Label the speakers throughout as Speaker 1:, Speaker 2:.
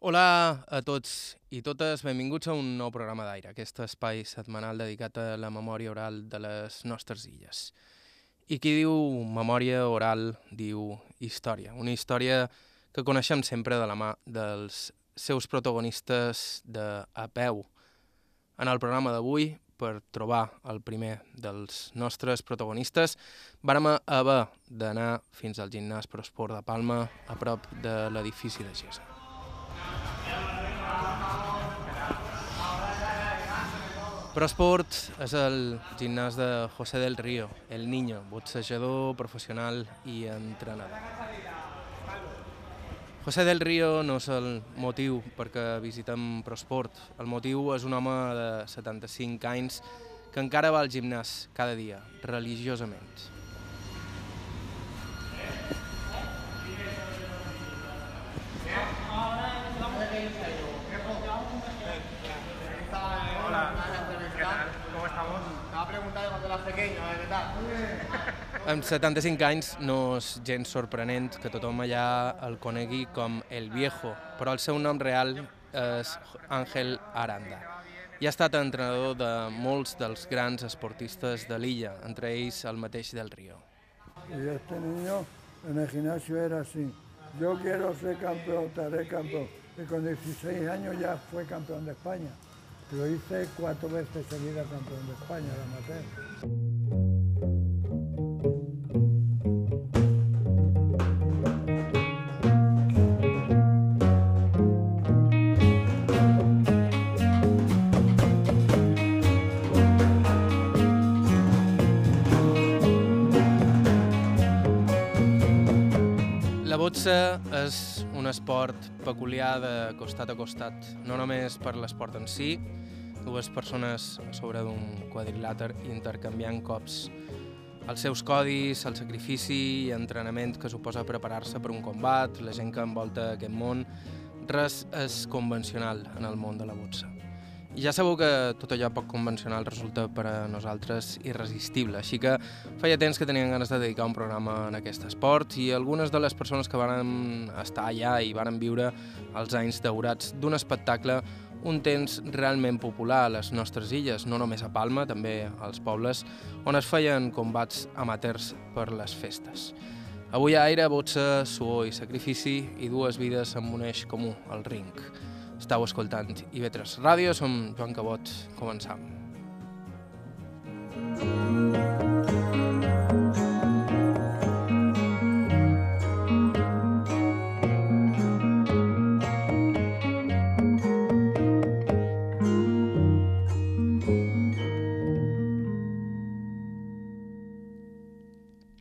Speaker 1: Hola a tots i totes, benvinguts a un nou programa d'aire, aquest espai setmanal dedicat a la memòria oral de les nostres illes. I qui diu memòria oral diu història, una història que coneixem sempre de la mà dels seus protagonistes de a peu. En el programa d'avui, per trobar el primer dels nostres protagonistes, vàrem haver d'anar fins al gimnàs Prosport de Palma, a prop de l'edifici de Gesa. Prosport és el gimnàs de José del Río, el niño, boxejador professional i entrenador. José del Río no és el motiu perquè visitem Prosport. El motiu és un home de 75 anys que encara va al gimnàs cada dia, religiosament. Amb 75 anys no és gens sorprenent que tothom allà el conegui com El Viejo, però el seu nom real és Àngel Aranda. I ha estat entrenador de molts dels grans esportistes de l'illa, entre ells el mateix del Río.
Speaker 2: Y este niño en el gimnasio era así. Yo quiero ser campeón, te haré campeón. Y con 16 años ya fue campeón de España. Lo hice cuatro veces seguida campeón de España, de amateur.
Speaker 1: Boxa és un esport peculiar de costat a costat, no només per l'esport en si, dues persones a sobre d'un quadrilàter intercanviant cops. Els seus codis, el sacrifici i entrenament que suposa preparar-se per un combat, la gent que envolta aquest món, res és convencional en el món de la boxa. Ja sabeu que tot allò poc convencional resulta per a nosaltres irresistible, així que feia temps que tenien ganes de dedicar un programa en aquest esport i algunes de les persones que van estar allà i van viure els anys daurats d'un espectacle un temps realment popular a les nostres illes, no només a Palma, també als pobles, on es feien combats amateurs per les festes. Avui a Aire, boxa, suor i sacrifici i dues vides amb un eix comú, el ring. Estau escoltant IB3 Ràdio, som Joan Cabot, començam.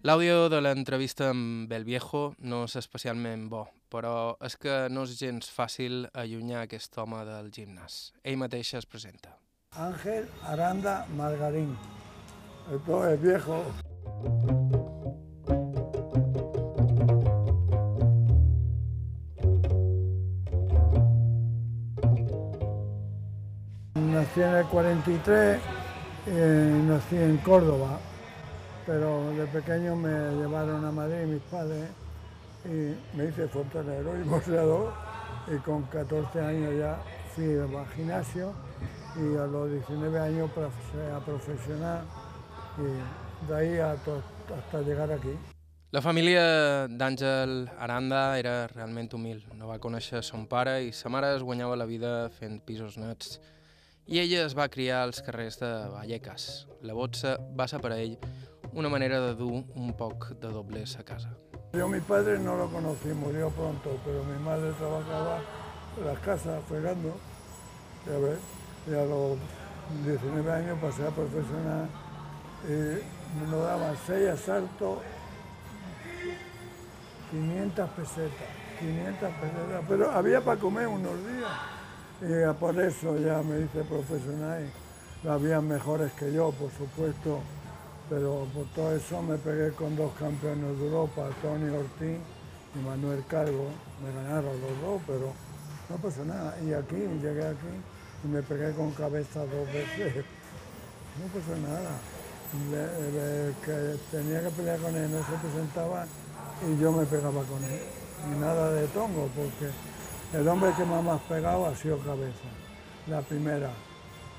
Speaker 1: L'àudio de l'entrevista amb el Viejo no és especialment bo, però és que no és gens fàcil allunyar aquest home del gimnàs. Ell mateix es presenta.
Speaker 2: Ángel Aranda Margarín. Esto es viejo. Nací en el 43, eh, nací en Córdoba, pero de pequeño me llevaron a Madrid mis padres y me hice fontanero y boxeador y con 14 años ya fui al gimnasio y a los 19 años pasé a profesional y de ahí a hasta llegar aquí.
Speaker 1: La família d'Àngel Aranda era realment humil. No va conèixer son pare i sa mare es guanyava la vida fent pisos nets. I ella es va criar als carrers de Vallecas. La boxa va ser per a ell una manera de dur un poc de doblers a casa.
Speaker 2: Yo mi padre no lo conocí, murió pronto, pero mi madre trabajaba en las casas fregando, ya ves, y a los 19 años pasé a profesional y nos daban seis asaltos, 500 pesetas, 500 pesetas, pero había para comer unos días. Y por eso ya me hice profesional y había mejores que yo, por supuesto, pero por todo eso me pegué con dos campeones de Europa, Tony Ortiz y Manuel Calvo. Me ganaron los dos, pero no pasó nada. Y aquí, llegué aquí y me pegué con cabeza dos veces. No pasó nada. Le- que tenía que pelear con él, no se presentaba y yo me pegaba con él. Y nada de tongo, porque El hombre que más me ha pegado ha sido Cabeza, la primera,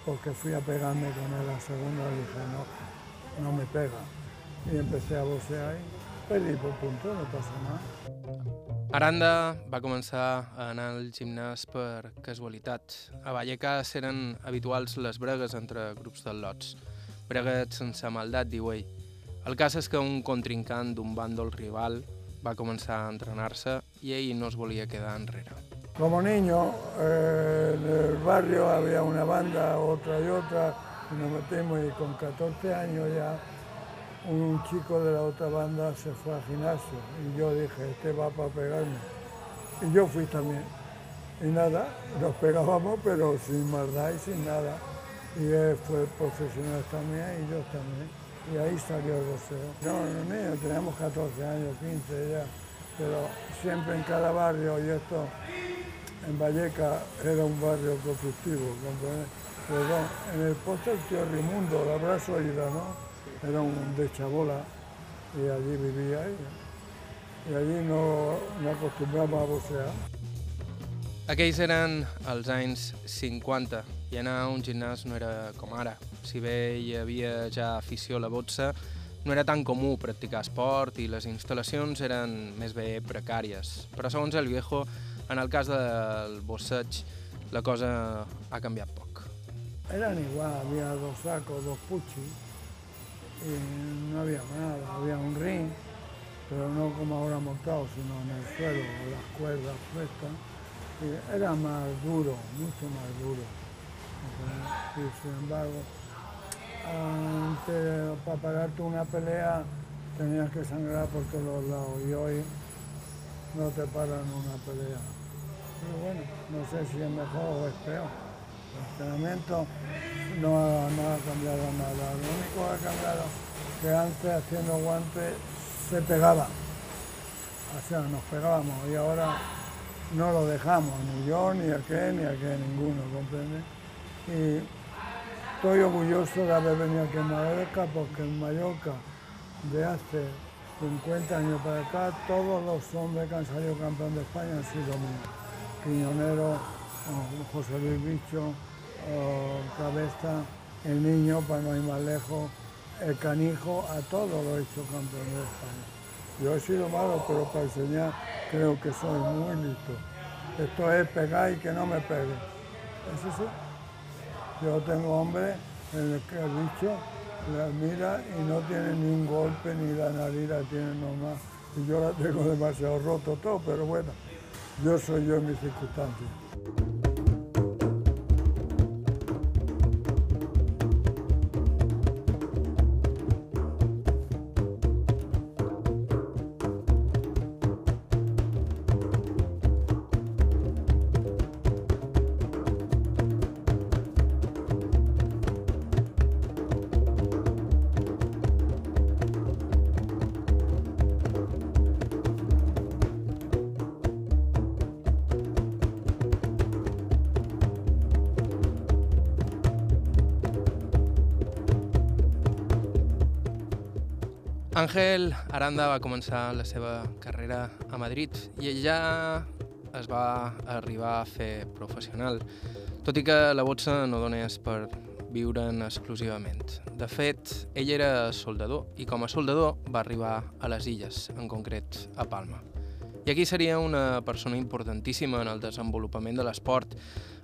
Speaker 2: porque fui a pegarme con él la segunda dije, no, no me pega. Y empecé a boxear y perdí por punto, no pasa nada.
Speaker 1: Aranda va començar a anar al gimnàs per casualitat. A Vallecas eren habituals les bregues entre grups de lots. Bregues sense maldat, diu ell. El cas és que un contrincant d'un bàndol rival va començar a entrenar-se i ell no es volia quedar enrere.
Speaker 2: Como niño, eh, en el barrio había una banda, otra y otra, nos metimos y con 14 años ya un chico de la otra banda se fue al gimnasio y yo dije, este va para pegarme. Y yo fui también. Y nada, nos pegábamos pero sin maldad y sin nada. Y él fue profesional también y yo también. Y ahí salió el boxeo. No, los niños, teníamos 14 años, 15 ya, pero siempre en cada barrio y esto en Valleca era un barrio conflictivo, ¿comprendes? Perdón, en el puesto el tío Rimundo, la habrás oído, ¿no? Era un de Chabola y allí vivia ella. I allí no, no acostumbràvem a boxear.
Speaker 1: Aquells eren els anys 50 i anar a un gimnàs no era com ara. Si bé hi havia ja afició a la boxa, no era tan comú practicar esport i les instal·lacions eren més bé precàries. Però segons el viejo, en el cas del boxeig, la cosa ha canviat poc.
Speaker 2: Eran igual, había dos sacos, dos puchis, y no había nada, había un ring, pero no como ahora montado, sino en el suelo, las cuerdas puestas. Era más duro, mucho más duro. Y sin embargo, antes, para pararte una pelea tenías que sangrar por todos lados y hoy no te paran una pelea. Pero bueno, no sé si es mejor o es peor. El entrenamiento no ha, cambiado nada. Lo único que ha cambiado que antes haciendo guantes se pegaba. O sea, nos pegábamos y ahora no lo dejamos, ni yo, ni aquel, ni aquel, ninguno, ¿comprende? Y estoy orgulloso de haber venido aquí en Mallorca porque en Mallorca de hace 50 años para acá todos los hombres que han salido campeón de España han sido míos. Quiñonero, José Luis Bicho, oh, Cabeza, el niño, para no ir más lejos, el canijo, a todos lo he hecho campeón de España. Yo he sido malo, pero para enseñar creo que soy muy listo. Esto es pegar y que no me pegue. Eso sí. Yo tengo hombre en el que el bicho la mira y no tiene ni un golpe ni la nariz la tiene normal. Y yo la tengo demasiado roto todo, pero bueno, yo soy yo en mis circunstancias. Thank you.
Speaker 1: Àngel Aranda va començar la seva carrera a Madrid i allà es va arribar a fer professional, tot i que la boxa no donés per viure'n exclusivament. De fet, ell era soldador i com a soldador va arribar a les illes, en concret a Palma. I aquí seria una persona importantíssima en el desenvolupament de l'esport.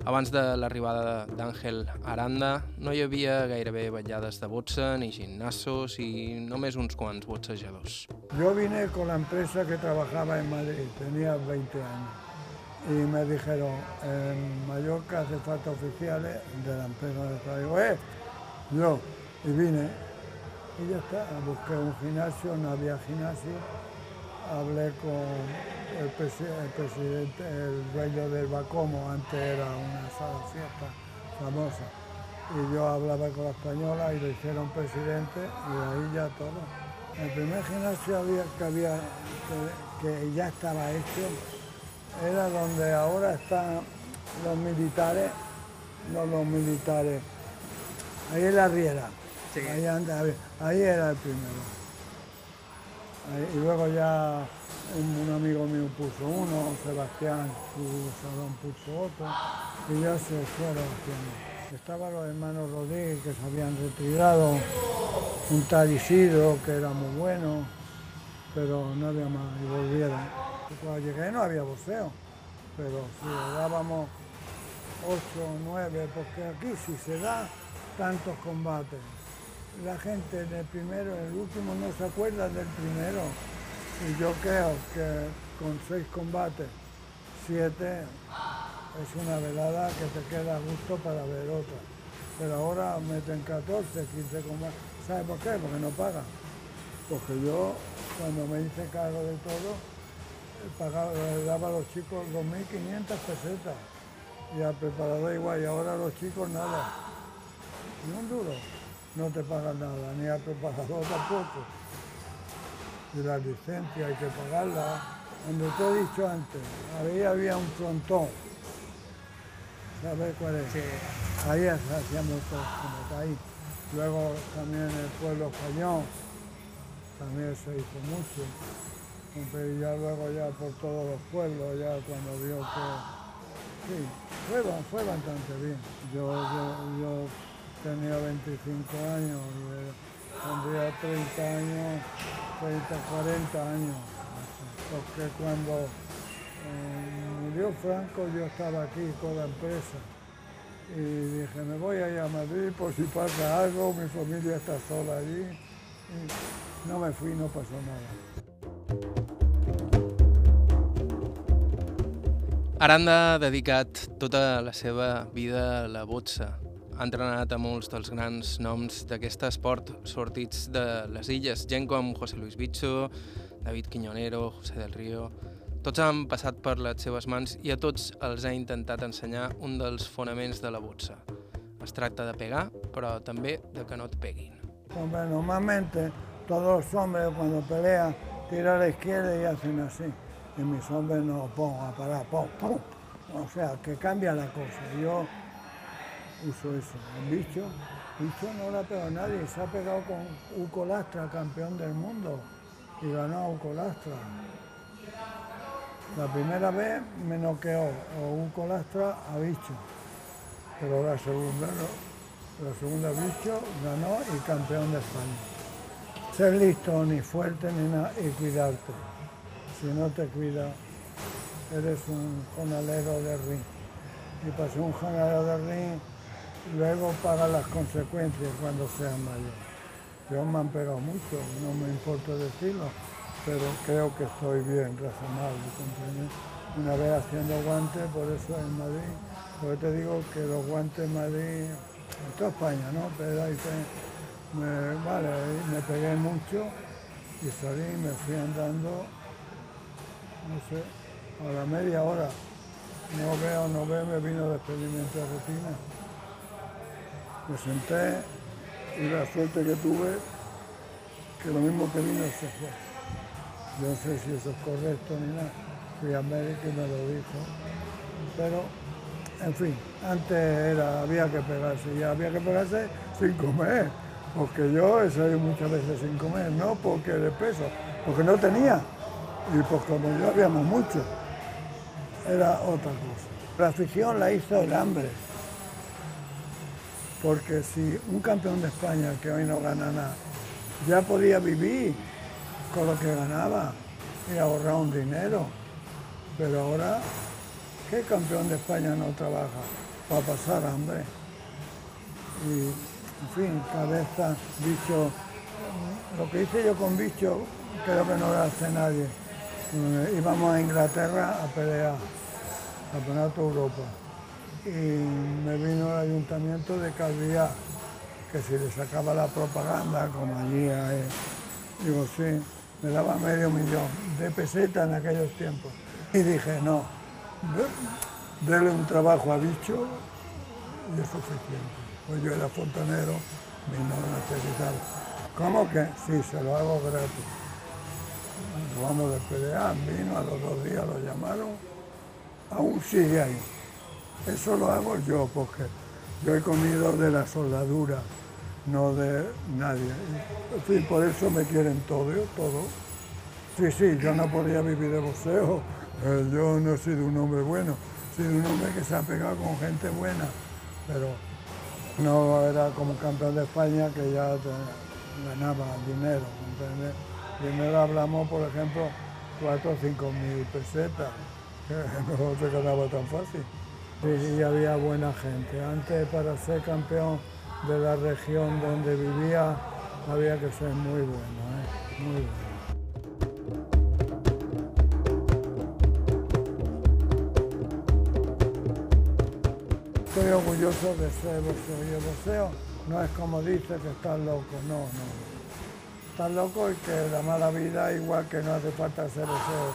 Speaker 1: Abans de l'arribada d'Àngel Aranda no hi havia gairebé vetllades de boxa ni gimnasos i només uns quants boxejadors.
Speaker 2: Yo vine con la empresa que trabajaba en Madrid, tenía 20 años. Y me dijeron, en Mallorca hace falta oficiales de la empresa de traigo. ¡Eh! Yo, y vine. Y ya está, busqué un gimnasio, no había gimnasio. Hablé con el, presi- el presidente, el dueño del Bacomo, antes era una sala fiesta famosa. Y yo hablaba con la española y lo hicieron presidente y ahí ya todo. El primer gimnasio había, que, había, que, que ya estaba hecho era donde ahora están los militares, no los militares, ahí en la Riera, ahí, anda- ahí era el primero. Y luego ya un, amigo mío puso uno, Sebastián salón puso otro, y ya se fueron haciendo. Estaban los hermanos Rodríguez que se habían retirado, un tal Isidro que era muy bueno, pero no había más, y volvieron. Cuando llegué no había boxeo, pero si le dábamos ocho o nueve, porque aquí si se da tantos combates, la gente del primero, el último no se acuerda del primero. Y yo creo que con seis combates, siete es una velada que te queda gusto para ver otra. Pero ahora meten 14, 15 combates. ¿Sabe por qué? Porque no pagan. Porque yo, cuando me hice cargo de todo, pagaba, le daba a los chicos 2.500 pesetas y al preparador igual, y ahora los chicos nada, ni un duro no te pagan nada, ni al preparador tampoco. Y la licencia hay que pagarla. Donde te he dicho antes, ahí había un frontón. ¿Sabes cuál es? Ahí hacíamos todo, como ahí. Luego también el pueblo español, también se hizo mucho. Y ya luego ya por todos los pueblos, ya cuando vio que sí, fue, fue bastante bien. yo, yo tenía 25 años, tendría 30 años, 30, 40 años, porque cuando eh, murió Franco yo estaba aquí con la empresa y dije, me voy a ir a Madrid por si pasa algo, mi familia está sola allí. No me fui, no pasó nada.
Speaker 1: Aranda ha dedicat tota la seva vida a la boxa, ha entrenat a molts dels grans noms d'aquest esport sortits de les illes, gent com José Luis Bicho, David Quiñonero, José del Río... Tots han passat per les seves mans i a tots els ha intentat ensenyar un dels fonaments de la boxa. Es tracta de pegar, però també de que no et peguin.
Speaker 2: Hombre, normalmente todos los hombres cuando pelean tiran a la izquierda y hacen así. Y mis hombres no pongo a parar, pum, pum. O sea, que cambia la cosa. Yo uso eso. El bicho, bicho no le ha pegado a nadie, se ha pegado con Uco Lastra, campeón del mundo, y ganó a Uco Lastra. La primera vez me noqueó o Uco Lastra a bicho, pero la segunda. La segunda bicho ganó y campeón de España. Ser listo, ni fuerte, ni nada, y cuidarte. Si no te cuidas, eres un jonalero de ring. Y para ser un jonalero de ring, luego paga las consecuencias cuando sean mayor. Yo me han pegado mucho, no me importa decirlo, pero creo que estoy bien, razonable, Una vez haciendo guantes, por eso en Madrid, porque te digo que los guantes en Madrid, en toda España, ¿no? Pero me, vale, me pegué mucho y salí, me fui andando, no sé, a la media hora. No veo, no veo, me vino despedimiento de rutina me senté y la suerte que tuve, que lo mismo que vino se fue. Yo no sé si eso es correcto ni nada. Fui a médico y me lo dijo. Pero, en fin, antes era, había que pegarse y había que pegarse sin comer. Porque yo he salido muchas veces sin comer, no porque de peso, porque no tenía. Y pues como yo habíamos mucho, era otra cosa. La afición la hizo el hambre. Porque si un campeón de España que hoy no gana nada, ya podía vivir con lo que ganaba y ahorrar un dinero, pero ahora, ¿qué campeón de España no trabaja para pasar hambre? Y, en fin, cabeza, bicho, lo que hice yo con bicho creo que no lo hace nadie. Eh, íbamos a Inglaterra a pelear, Campeonato Europa y me vino el ayuntamiento de Calviá, que si le sacaba la propaganda, como allí digo, sí, me daba medio millón de pesetas en aquellos tiempos. Y dije, no, déle un trabajo a bicho y es suficiente. Pues yo era fontanero, vino a necesitar. ¿Cómo que? Sí, se lo hago gratis. vamos de pelear, vino, a los dos días lo llamaron, aún sigue ahí. Eso lo hago yo porque yo he comido de la soldadura, no de nadie. En fin, por eso me quieren todo, todo. Sí, sí, yo no podía vivir de boxeo. Eh, yo no he sido un hombre bueno, he sido un hombre que se ha pegado con gente buena, pero no era como campeón de España que ya ganaba dinero, ¿entiendes? Dinero hablamos, por ejemplo, 4 o 5 mil pesetas, que no se ganaba tan fácil. Y había buena gente. Antes, para ser campeón de la región donde vivía, había que ser muy bueno, ¿eh? muy bueno. Estoy orgulloso de ser boxeo y el boxeo no es como dice que estás loco, no, no. Estás loco y que la mala vida igual que no hace falta ser boxeo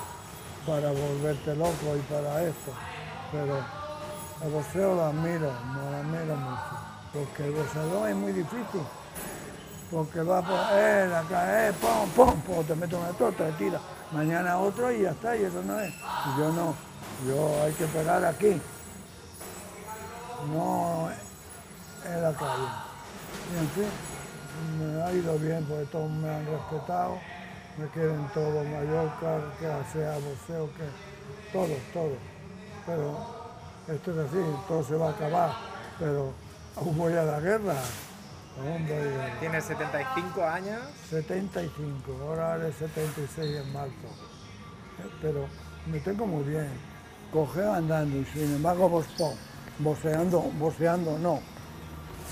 Speaker 2: para volverte loco y para esto. Pero el boxeo lo admiro, lo admiro mucho. Porque el boxeador es muy difícil. Porque va por él, acá, eh, pum, pum, pum, te mete una torta, te tira. Mañana otro y ya está, y eso no es. Y yo no, yo hay que pegar aquí no en la calle. Y en fin, me ha ido bien porque todos me han respetado, me quieren todo Mallorca, que sea boxeo, que todo, todo. Pero esto es así, todo se va a acabar, pero aún voy a la guerra.
Speaker 3: ¿Tienes 75 años?
Speaker 2: 75, ahora haré 76 en marzo. Pero me tengo muy bien, cogeo andando y sin embargo vos boceando, boceando no.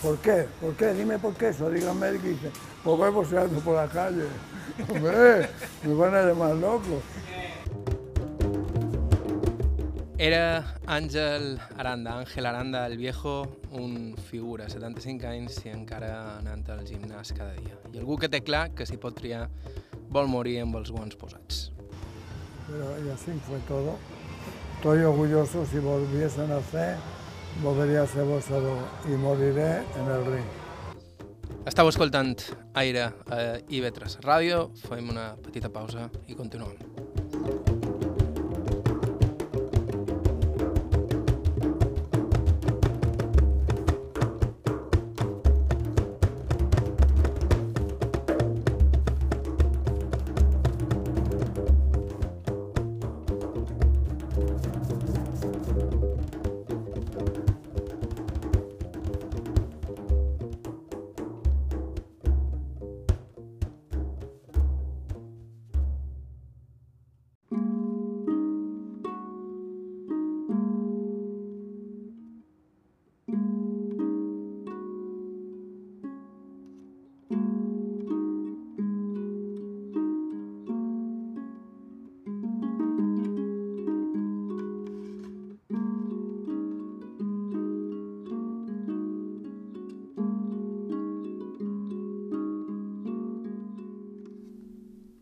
Speaker 2: ¿Por qué? ¿Por qué? Dime por qué eso, dígame el que dice, pues voy boceando por la calle. Hombre, me van a llamar loco.
Speaker 1: Era Àngel Aranda, Àngel Aranda el Viejo, un figura, 75 anys i encara anant al gimnàs cada dia. I algú que té clar que si pot triar vol morir amb els guants posats.
Speaker 2: Pero y así fue todo. Estoy orgulloso si volviese a nacer volveria a ser boxador i moriré en el ring.
Speaker 1: Estau escoltant Aire a IB3 Ràdio, fem una petita pausa i continuem.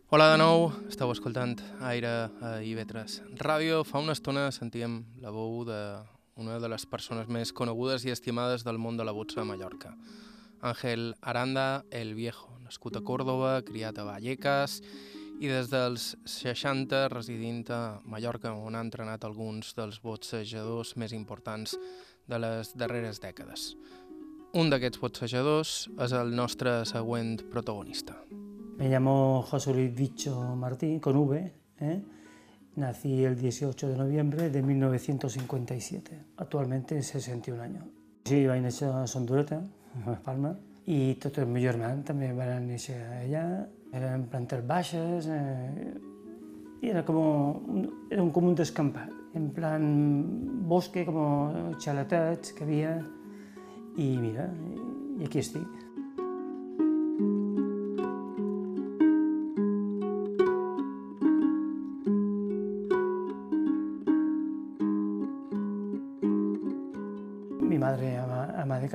Speaker 1: Hola de nou, esteu escoltant Aire a IB3 Ràdio. Fa una estona sentíem la veu d'una de les persones més conegudes i estimades del món de la boxa a Mallorca. Àngel Aranda, el Viejo, nascut a Còrdoba, criat a Vallecas i des dels 60 residint a Mallorca, on ha entrenat alguns dels boxejadors més importants de les darreres dècades. Un d'aquests boxejadors és el nostre següent protagonista.
Speaker 4: Me llamo José Luis Bicho Martín, con V. ¿eh? Nací el 18 de noviembre de 1957, actualmente 61 años. Sí, vaig néixer a Sondureta, a Palma, i tots els meus germans també van néixer allà. Eren plantes baixes, eh, i era com un, era un, com un en plan bosque, com xaletets que havia, i mira, i aquí estic.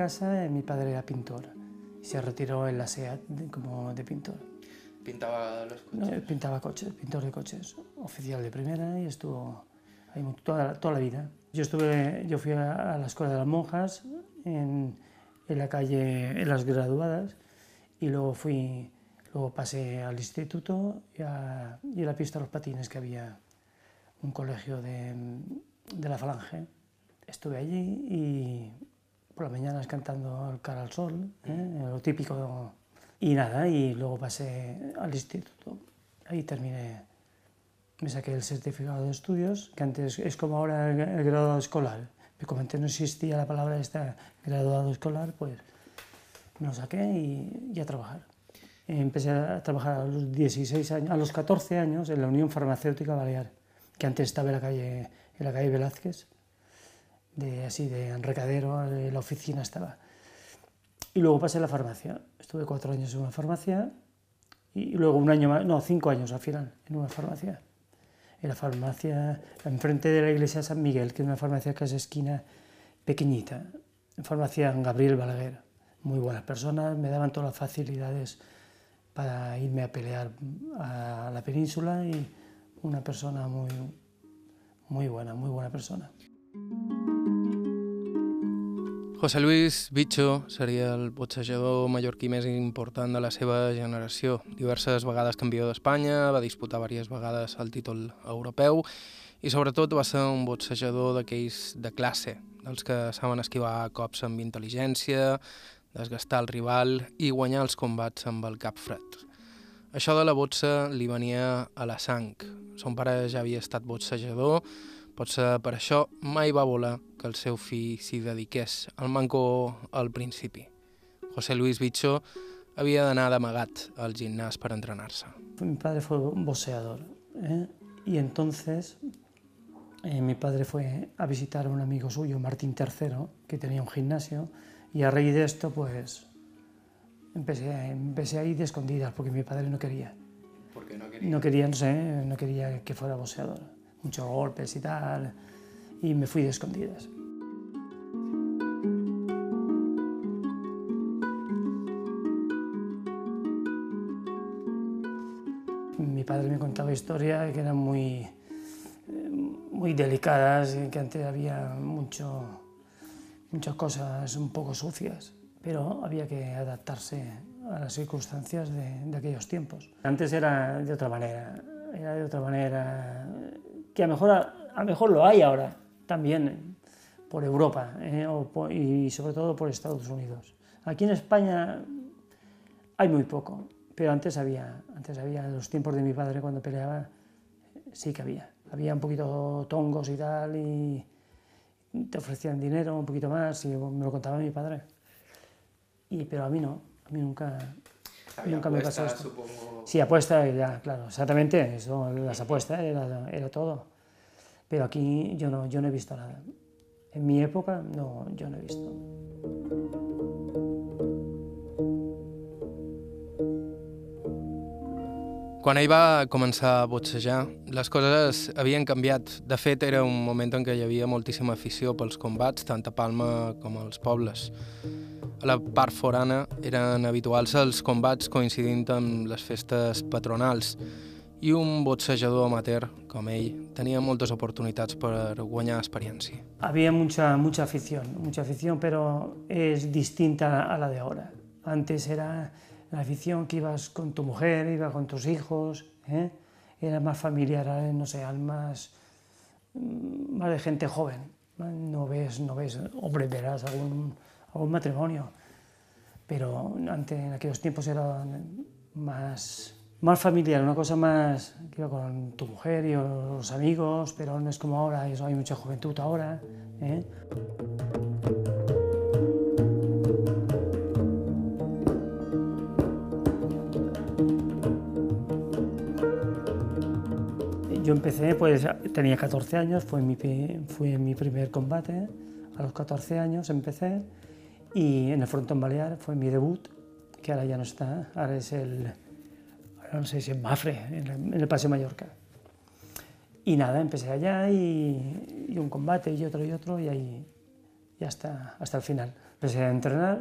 Speaker 4: Casa, mi padre era pintor y se retiró en la SEAT de, como de pintor.
Speaker 1: ¿Pintaba los coches? No,
Speaker 4: pintaba coches, pintor de coches, oficial de primera y estuvo ahí toda, toda la vida. Yo, estuve, yo fui a, la Escuela de las Monjas en, en, la calle, en las graduadas y luego fui, luego pasé al instituto y a, y a la pista de los patines que había un colegio de, de la Falange. Estuve allí y por las mañanas cantando cara al sol, ¿eh? lo típico. Y nada, y luego pasé al instituto. Ahí terminé me saqué el certificado de estudios, que antes es como ahora el, graduado escolar. Me comenté no existía la palabra esta graduado escolar, pues me lo saqué y, y a trabajar. Empecé a trabajar a los 16 años, a los 14 años en la Unión Farmacéutica Balear, que antes estaba en la calle, en la calle Velázquez, de, así de recadero, la oficina estaba. Y luego pasé a la farmacia. Estuve cuatro años en una farmacia y luego un año más, no, cinco años al final, en una farmacia. En la farmacia, enfrente de la iglesia San Miguel, que es una farmacia que es esquina pequeñita. Farmacia Gabriel Balaguer. Muy buenas personas, me daban todas las facilidades para irme a pelear a la península y una persona muy, muy buena, muy buena persona.
Speaker 1: José Luis Bicho seria el boxejador mallorquí més important de la seva generació. Diverses vegades campió d'Espanya, va disputar diverses vegades el títol europeu i sobretot va ser un boxejador d'aquells de classe, dels que saben esquivar cops amb intel·ligència, desgastar el rival i guanyar els combats amb el cap fred. Això de la boxa li venia a la sang. Son pare ja havia estat boxejador, Potser per això mai va voler que el seu fill s'hi dediqués al manco al principi. José Luis Bicho havia d'anar d'amagat al gimnàs per entrenar-se.
Speaker 4: Mi padre fue un boxeador ¿eh? y entonces eh, mi padre fue a visitar a un amigo suyo, Martín III, que tenía un gimnasio y a raíz de esto pues empecé, empecé a ir de escondidas porque mi padre no quería.
Speaker 1: ¿Por qué no quería?
Speaker 4: No quería, no sé, no quería que fuera boxeador. Muchos golpes y tal, y me fui de escondidas. Mi padre me contaba historias que eran muy, muy delicadas, que antes había mucho, muchas cosas un poco sucias, pero había que adaptarse a las circunstancias de, de aquellos tiempos. Antes era de otra manera, era de otra manera, que a lo mejor, a, mejor lo hay ahora también por Europa eh, y sobre todo por Estados Unidos. Aquí en España hay muy poco, pero antes había, antes había, en los tiempos de mi padre cuando peleaba, sí que había. Había un poquito tongos y tal, y te ofrecían dinero, un poquito más, y me lo contaba mi padre. Y, pero a mí no, a mí nunca, nunca me pasó esto. Supongo... Sí, apuesta, ya, claro, exactamente, eso, las apuestas era, era, todo. Pero aquí yo no, yo no he visto nada. En mi época, no, yo no he visto.
Speaker 1: Quan ell va començar a botsejar, les coses havien canviat. De fet, era un moment en què hi havia moltíssima afició pels combats, tant a Palma com als pobles. A la part forana eren habituals els combats coincidint amb les festes patronals i un boxejador amateur com ell tenia moltes oportunitats per guanyar experiència.
Speaker 4: Había mucha, mucha afición, mucha afición, pero es distinta a la de ahora. Antes era la afición que ibas con tu mujer, ibas con tus hijos, ¿eh? era más familiar, no sé, más, mm, más de gente joven. No ves, no ves, hombre, verás algún a un matrimonio. Pero antes, en aquellos tiempos era más, más familiar, una cosa más que iba con tu mujer y los amigos, pero no es como ahora, eso hay mucha juventud ahora. ¿eh? Yo empecé, pues tenía 14 años, fue mi, fue mi primer combate, a los 14 años empecé y en el Frontón Balear fue mi debut, que ahora ya no está, ahora es el, no sé si es Mafre, en el, Paseo Mallorca. Y nada, empecé allá y, un combate y otro y otro y ahí ya hasta, hasta el final. Empecé a entrenar,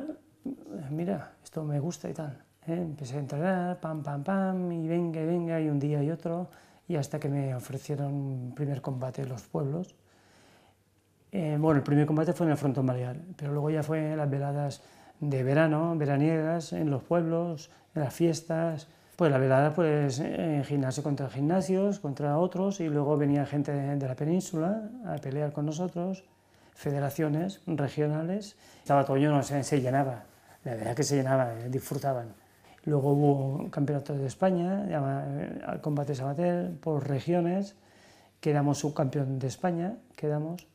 Speaker 4: mira, esto me gusta y tal. ¿eh? Empecé a entrenar, pam, pam, pam, y venga, y venga, y un día y otro, y hasta que me ofrecieron un primer combate en los pueblos. Eh, bueno, el primer combate fue en el frontón balear, pero luego ya fue en las veladas de verano, veraniegas, en los pueblos, en las fiestas. Pues la velada, pues en gimnasio contra gimnasios, contra otros, y luego venía gente de, la península a pelear con nosotros, federaciones regionales. Estaba todo lleno, se, se llenaba, la verdad que se llenaba, eh, disfrutaban. Luego hubo campeonato de España, eh, combates amateur por regiones, quedamos subcampeón de España, quedamos,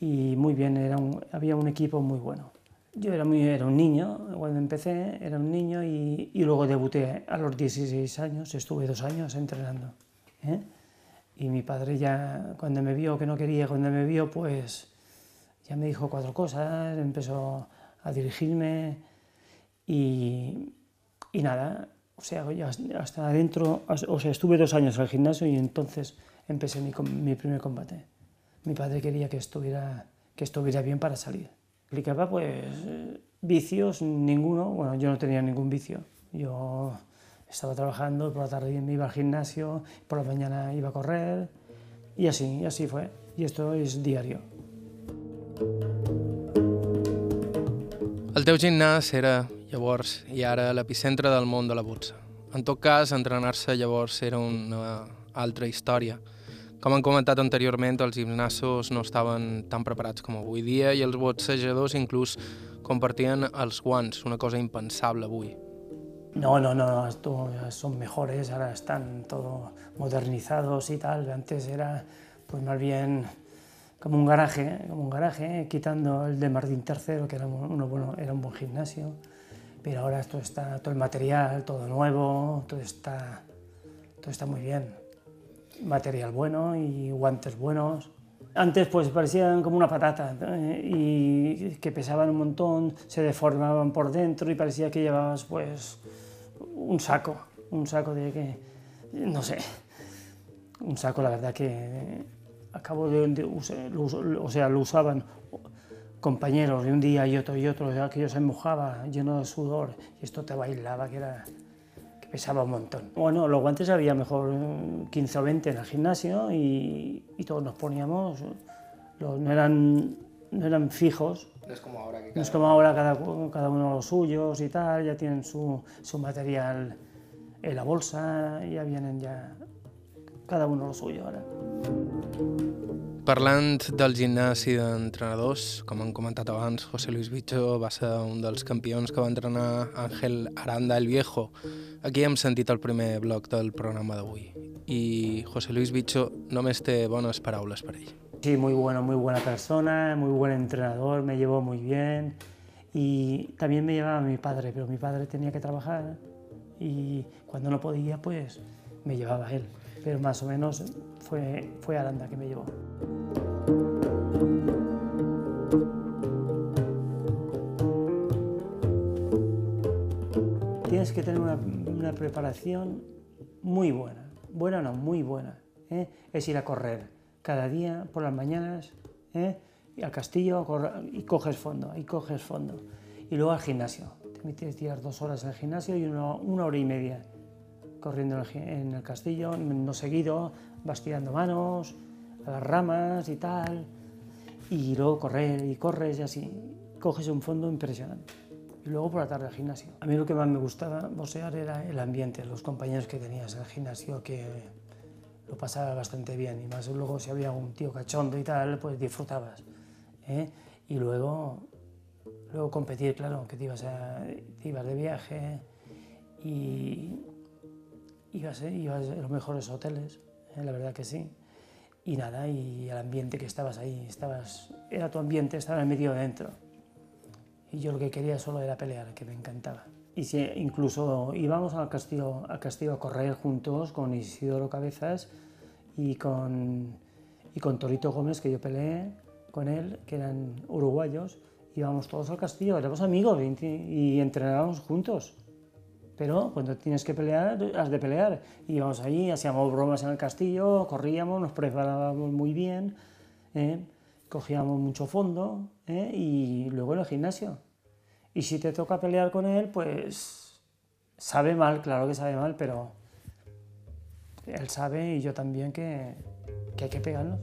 Speaker 4: y muy bien, era había un equipo muy bueno. Yo era, muy, era un niño, cuando empecé era un niño y, y luego debuté a los 16 años, estuve dos años entrenando. ¿eh? Y mi padre ya, cuando me vio que no quería, cuando me vio, pues ya me dijo cuatro cosas, empezó a dirigirme y, y nada, o sea, hasta adentro, o sea, estuve dos años al gimnasio y entonces empecé mi, mi primer combate. Mi padre quería que estuviera, que estuviera bien para salir. Aplicaba pues vicios, ninguno, bueno, yo no tenía ningún vicio. Yo estaba trabajando, por la tarde me iba al gimnasio, por la mañana iba a correr y así, y así fue. Y esto es diario.
Speaker 1: El teu gimnàs era, llavors, i ara l'epicentre del món de la boxa. En tot cas, entrenar-se llavors era una altra història. Com han comentat anteriorment, els gimnasos no estaven tan preparats com avui dia i els boxejadors inclús compartien els guants, una cosa impensable avui.
Speaker 4: No, no, no, esto son mejores, ahora están todo modernizados y tal. Antes era pues más bien como un garaje, como un garaje, quitando el de Martín III, que era, uno bueno, era un buen gimnasio. Pero ahora esto está, todo el material, todo nuevo, todo está, todo está muy bien. Material bueno y guantes buenos. Antes pues parecían como una patata ¿eh? y que pesaban un montón, se deformaban por dentro y parecía que llevabas pues un saco, un saco de que, no sé, un saco la verdad que acabo de, o sea, lo usaban compañeros de un día y otro y otro, aquello se mojaba lleno de sudor y esto te bailaba que era que pesaba un montón. Bueno, los guantes había mejor 15 o 20 en el gimnasio y, y todos nos poníamos, no, eran, no eran fijos,
Speaker 3: no es como ahora que
Speaker 4: cada, no es como ahora cada, cada uno los suyos y tal, ya tienen su, su material en la bolsa, ya vienen ya cada uno lo suyo ahora.
Speaker 1: Parlant del gimnàs i d'entrenadors, com han comentat abans, José Luis Bicho va ser un dels campions que va entrenar Ángel Aranda el Viejo. Aquí hem sentit el primer bloc del programa d'avui. I José Luis Bicho només té bones paraules per ell.
Speaker 4: Sí, muy bueno, muy buena persona, muy buen entrenador, me llevó muy bien y también me llevaba mi padre, pero mi padre tenía que trabajar y cuando no podía, pues me llevaba él. Pero más o menos fue, fue Aranda que me llevó. Tienes que tener una, preparación muy buena, buena no, muy buena. ¿eh? Es ir a correr, cada día por las mañanas, ¿eh? y al castillo y coges fondo, y coges fondo. Y luego al gimnasio. Te tirar dos horas al gimnasio y una hora y media corriendo en el, castillo, no seguido, vas tirando manos a las ramas y tal. Y luego correr y corres y así. Coges un fondo impresionante. Y luego por la tarde al gimnasio. A mí lo que más me gustaba boxear era el ambiente, los compañeros que tenías en el gimnasio que lo pasaba bastante bien y más luego si había un tío cachondo y tal, pues disfrutabas. ¿eh? Y luego, luego competir, claro, que te ibas, te ibas de viaje y ibas, ¿eh? a los mejores hoteles, ¿eh? la verdad que sí. Y nada, y el ambiente que estabas ahí, estabas, era tu ambiente, estaba medio dentro. Y yo lo que quería solo era pelear, que me encantaba. Y si incluso íbamos al castillo, al castillo a correr juntos con Isidoro Cabezas y con, y con Torito Gómez, que yo peleé con él, que eran uruguayos. Íbamos todos al castillo, éramos amigos y entrenábamos juntos. Pero cuando tienes que pelear, has de pelear. Íbamos allí, hacíamos bromas en el castillo, corríamos, nos preparábamos muy bien, ¿eh? cogíamos mucho fondo ¿eh? y luego en el gimnasio. Y si te toca pelear con él, pues sabe mal, claro que sabe mal, pero él sabe y yo también que, que hay que pegarnos.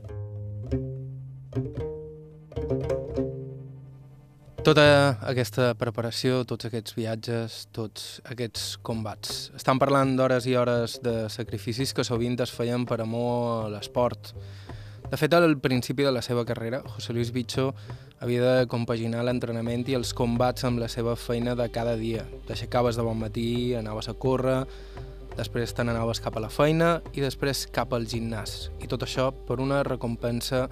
Speaker 1: Tota aquesta preparació, tots aquests viatges, tots aquests combats. Estan parlant d'hores i hores de sacrificis que sovint es feien per amor a l'esport, De fet, al principi de la seva carrera, José Luis Bicho havia de compaginar l'entrenament i els combats amb la seva feina de cada dia. T'aixecaves de bon matí, anaves a córrer, després te n'anaves cap a la feina i després cap al gimnàs. I tot això per una recompensa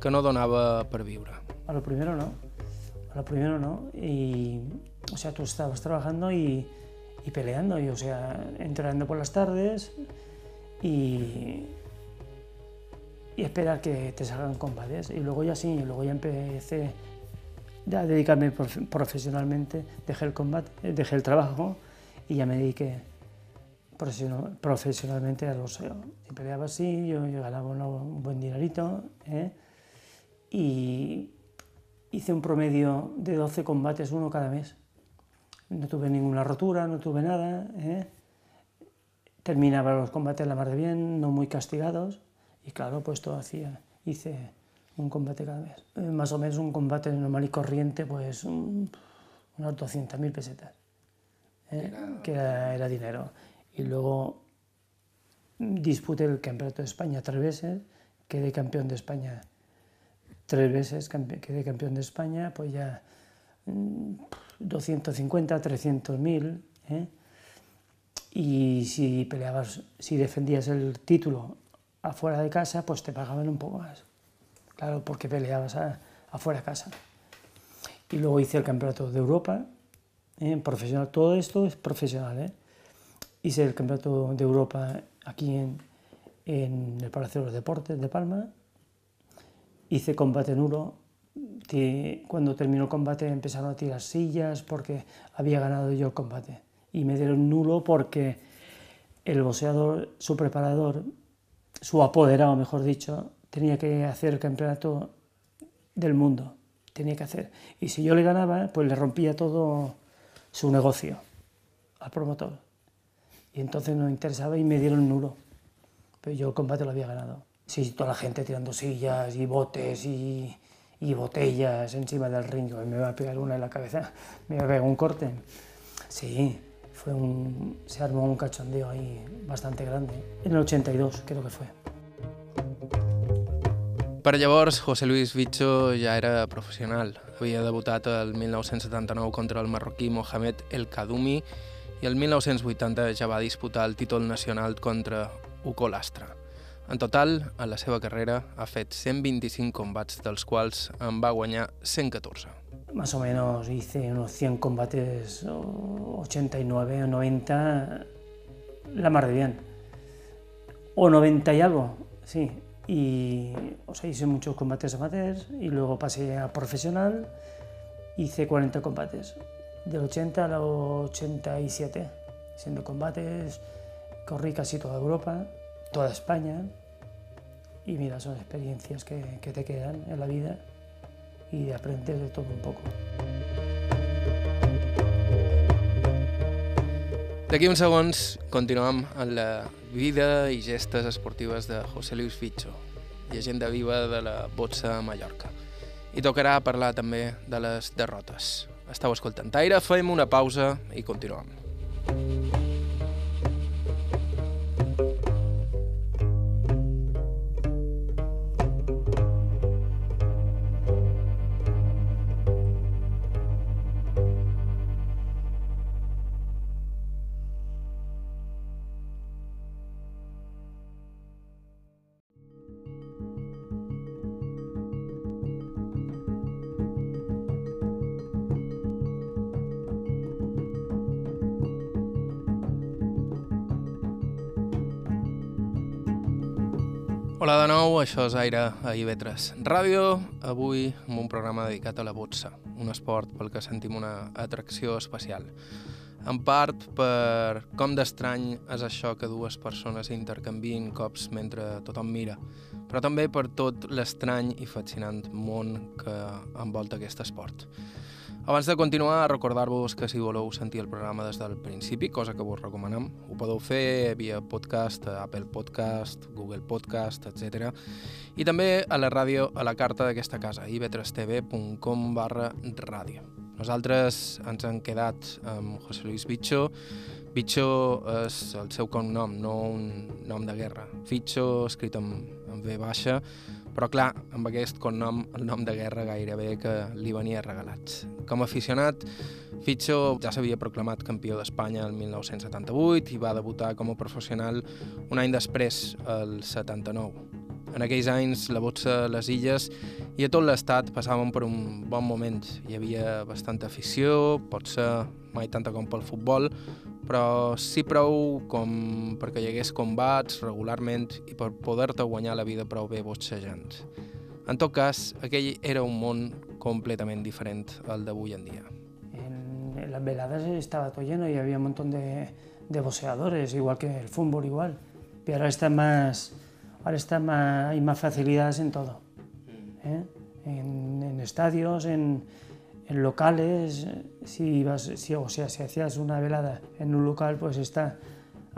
Speaker 1: que no donava per viure.
Speaker 4: A lo primero no, lo primero no. Y, o sea, tú estabas trabajando y, y peleando, y, o sea, entrenando por las tardes y, y esperar que te salgan combates. Y luego ya sí, luego ya empecé a dedicarme profe- profesionalmente, dejé el combate, dejé el trabajo y ya me dediqué profesional- profesionalmente al boxeo. Y peleaba así, yo, yo ganaba una- un buen dinerito ¿eh? y hice un promedio de 12 combates, uno cada mes. No tuve ninguna rotura, no tuve nada. ¿eh? Terminaba los combates la mar de bien, no muy castigados. Y claro, pues todo hacía, hice un combate cada mes. Eh, Más o menos un combate normal y corriente, pues un- unas 200.000 pesetas, ¿eh? que era, era dinero. Y luego disputé el Campeonato de España tres veces, quedé campeón de España tres veces, campe- quedé campeón de España, pues ya mm, 250, 300 mil. ¿eh? Y si peleabas, si defendías el título afuera de casa, pues te pagaban un poco más. Claro, porque peleabas afuera de casa. Y luego hice el campeonato de Europa, ¿eh? profesional. Todo esto es profesional. ¿eh? Hice el campeonato de Europa aquí en, en el Palacio de los Deportes de Palma. Hice combate nulo. Cuando terminó el combate empezaron a tirar sillas porque había ganado yo el combate. Y me dieron nulo porque el boxeador, su preparador, su apoderado, mejor dicho, tenía que hacer el campeonato del mundo. Tenía que hacer. Y si yo le ganaba, pues le rompía todo su negocio al promotor. Y entonces no interesaba y me dieron nulo. Pero yo el combate lo había ganado. Sí, toda la gente tirando sillas y botes y, y botellas encima del ring. Me va a pegar una en la cabeza, me va a pegar un corte. Sí, fue un, se armó un cachondeo ahí bastante grande. En el 82 creo que fue.
Speaker 1: Per llavors, José Luis Bicho ja era professional. Havia debutat el 1979 contra el marroquí Mohamed El Kadoumi i el 1980 ja va disputar el títol nacional contra Uco Lastra. En total, a la seva carrera ha fet 125 combats, dels quals en va guanyar 114.
Speaker 4: Más o menos hice unos 100 combates, o 89 o 90, la mar de bien. O 90 y algo, sí. Y, o sea, hice muchos combates amateurs y luego pasé a profesional. Hice 40 combates, del 80 al 87, siendo combates. Corrí casi toda Europa, toda España. Y mira, son experiencias que, que te quedan en la vida y de aprender de todo un poco.
Speaker 1: D'aquí uns segons continuem amb la vida i gestes esportives de José Luis Ficho, llegenda viva de la boxa a Mallorca. I tocarà parlar també de les derrotes. Estau escoltant Aire, fem una pausa i continuem. Hola de això és Aire a IB3 Ràdio, avui amb un programa dedicat a la boxa, un esport pel que sentim una atracció especial. En part per com d'estrany és això que dues persones intercanvien cops mentre tothom mira, però també per tot l'estrany i fascinant món que envolta aquest esport. Abans de continuar, recordar-vos que si voleu sentir el programa des del principi, cosa que vos recomanem, ho podeu fer via podcast, Apple Podcast, Google Podcast, etc. I també a la ràdio, a la carta d'aquesta casa, ib3tv.com barra ràdio. Nosaltres ens hem quedat amb José Luis Bicho. Bicho és el seu cognom, no un nom de guerra. Ficho, escrit amb, amb V baixa, Però clar, amb aquest cognom, el nom de guerra gairebé que li venia regalats. Com a aficionat, Fitxo ja s'havia proclamat campió d'Espanya el 1978 i va debutar com a professional un any després, el 79. En aquells anys, la Botsa, les Illes i a tot l'estat passaven per un bon moment. Hi havia bastanta afició, potser mai tanta com pel futbol, però sí prou com perquè hi hagués combats regularment i per poder-te guanyar la vida prou bé boxejant. En tot cas, aquell era un món completament diferent al d'avui en dia.
Speaker 4: En, las veladas estaba todo lleno y había un montón de, de boxeadores, igual que el fútbol igual. Pero ahora está más, ahora está más, hay más facilidades en todo. ¿eh? En, en estadios, en, en locales, si ibas, si, o sea, si hacías una velada en un local, pues está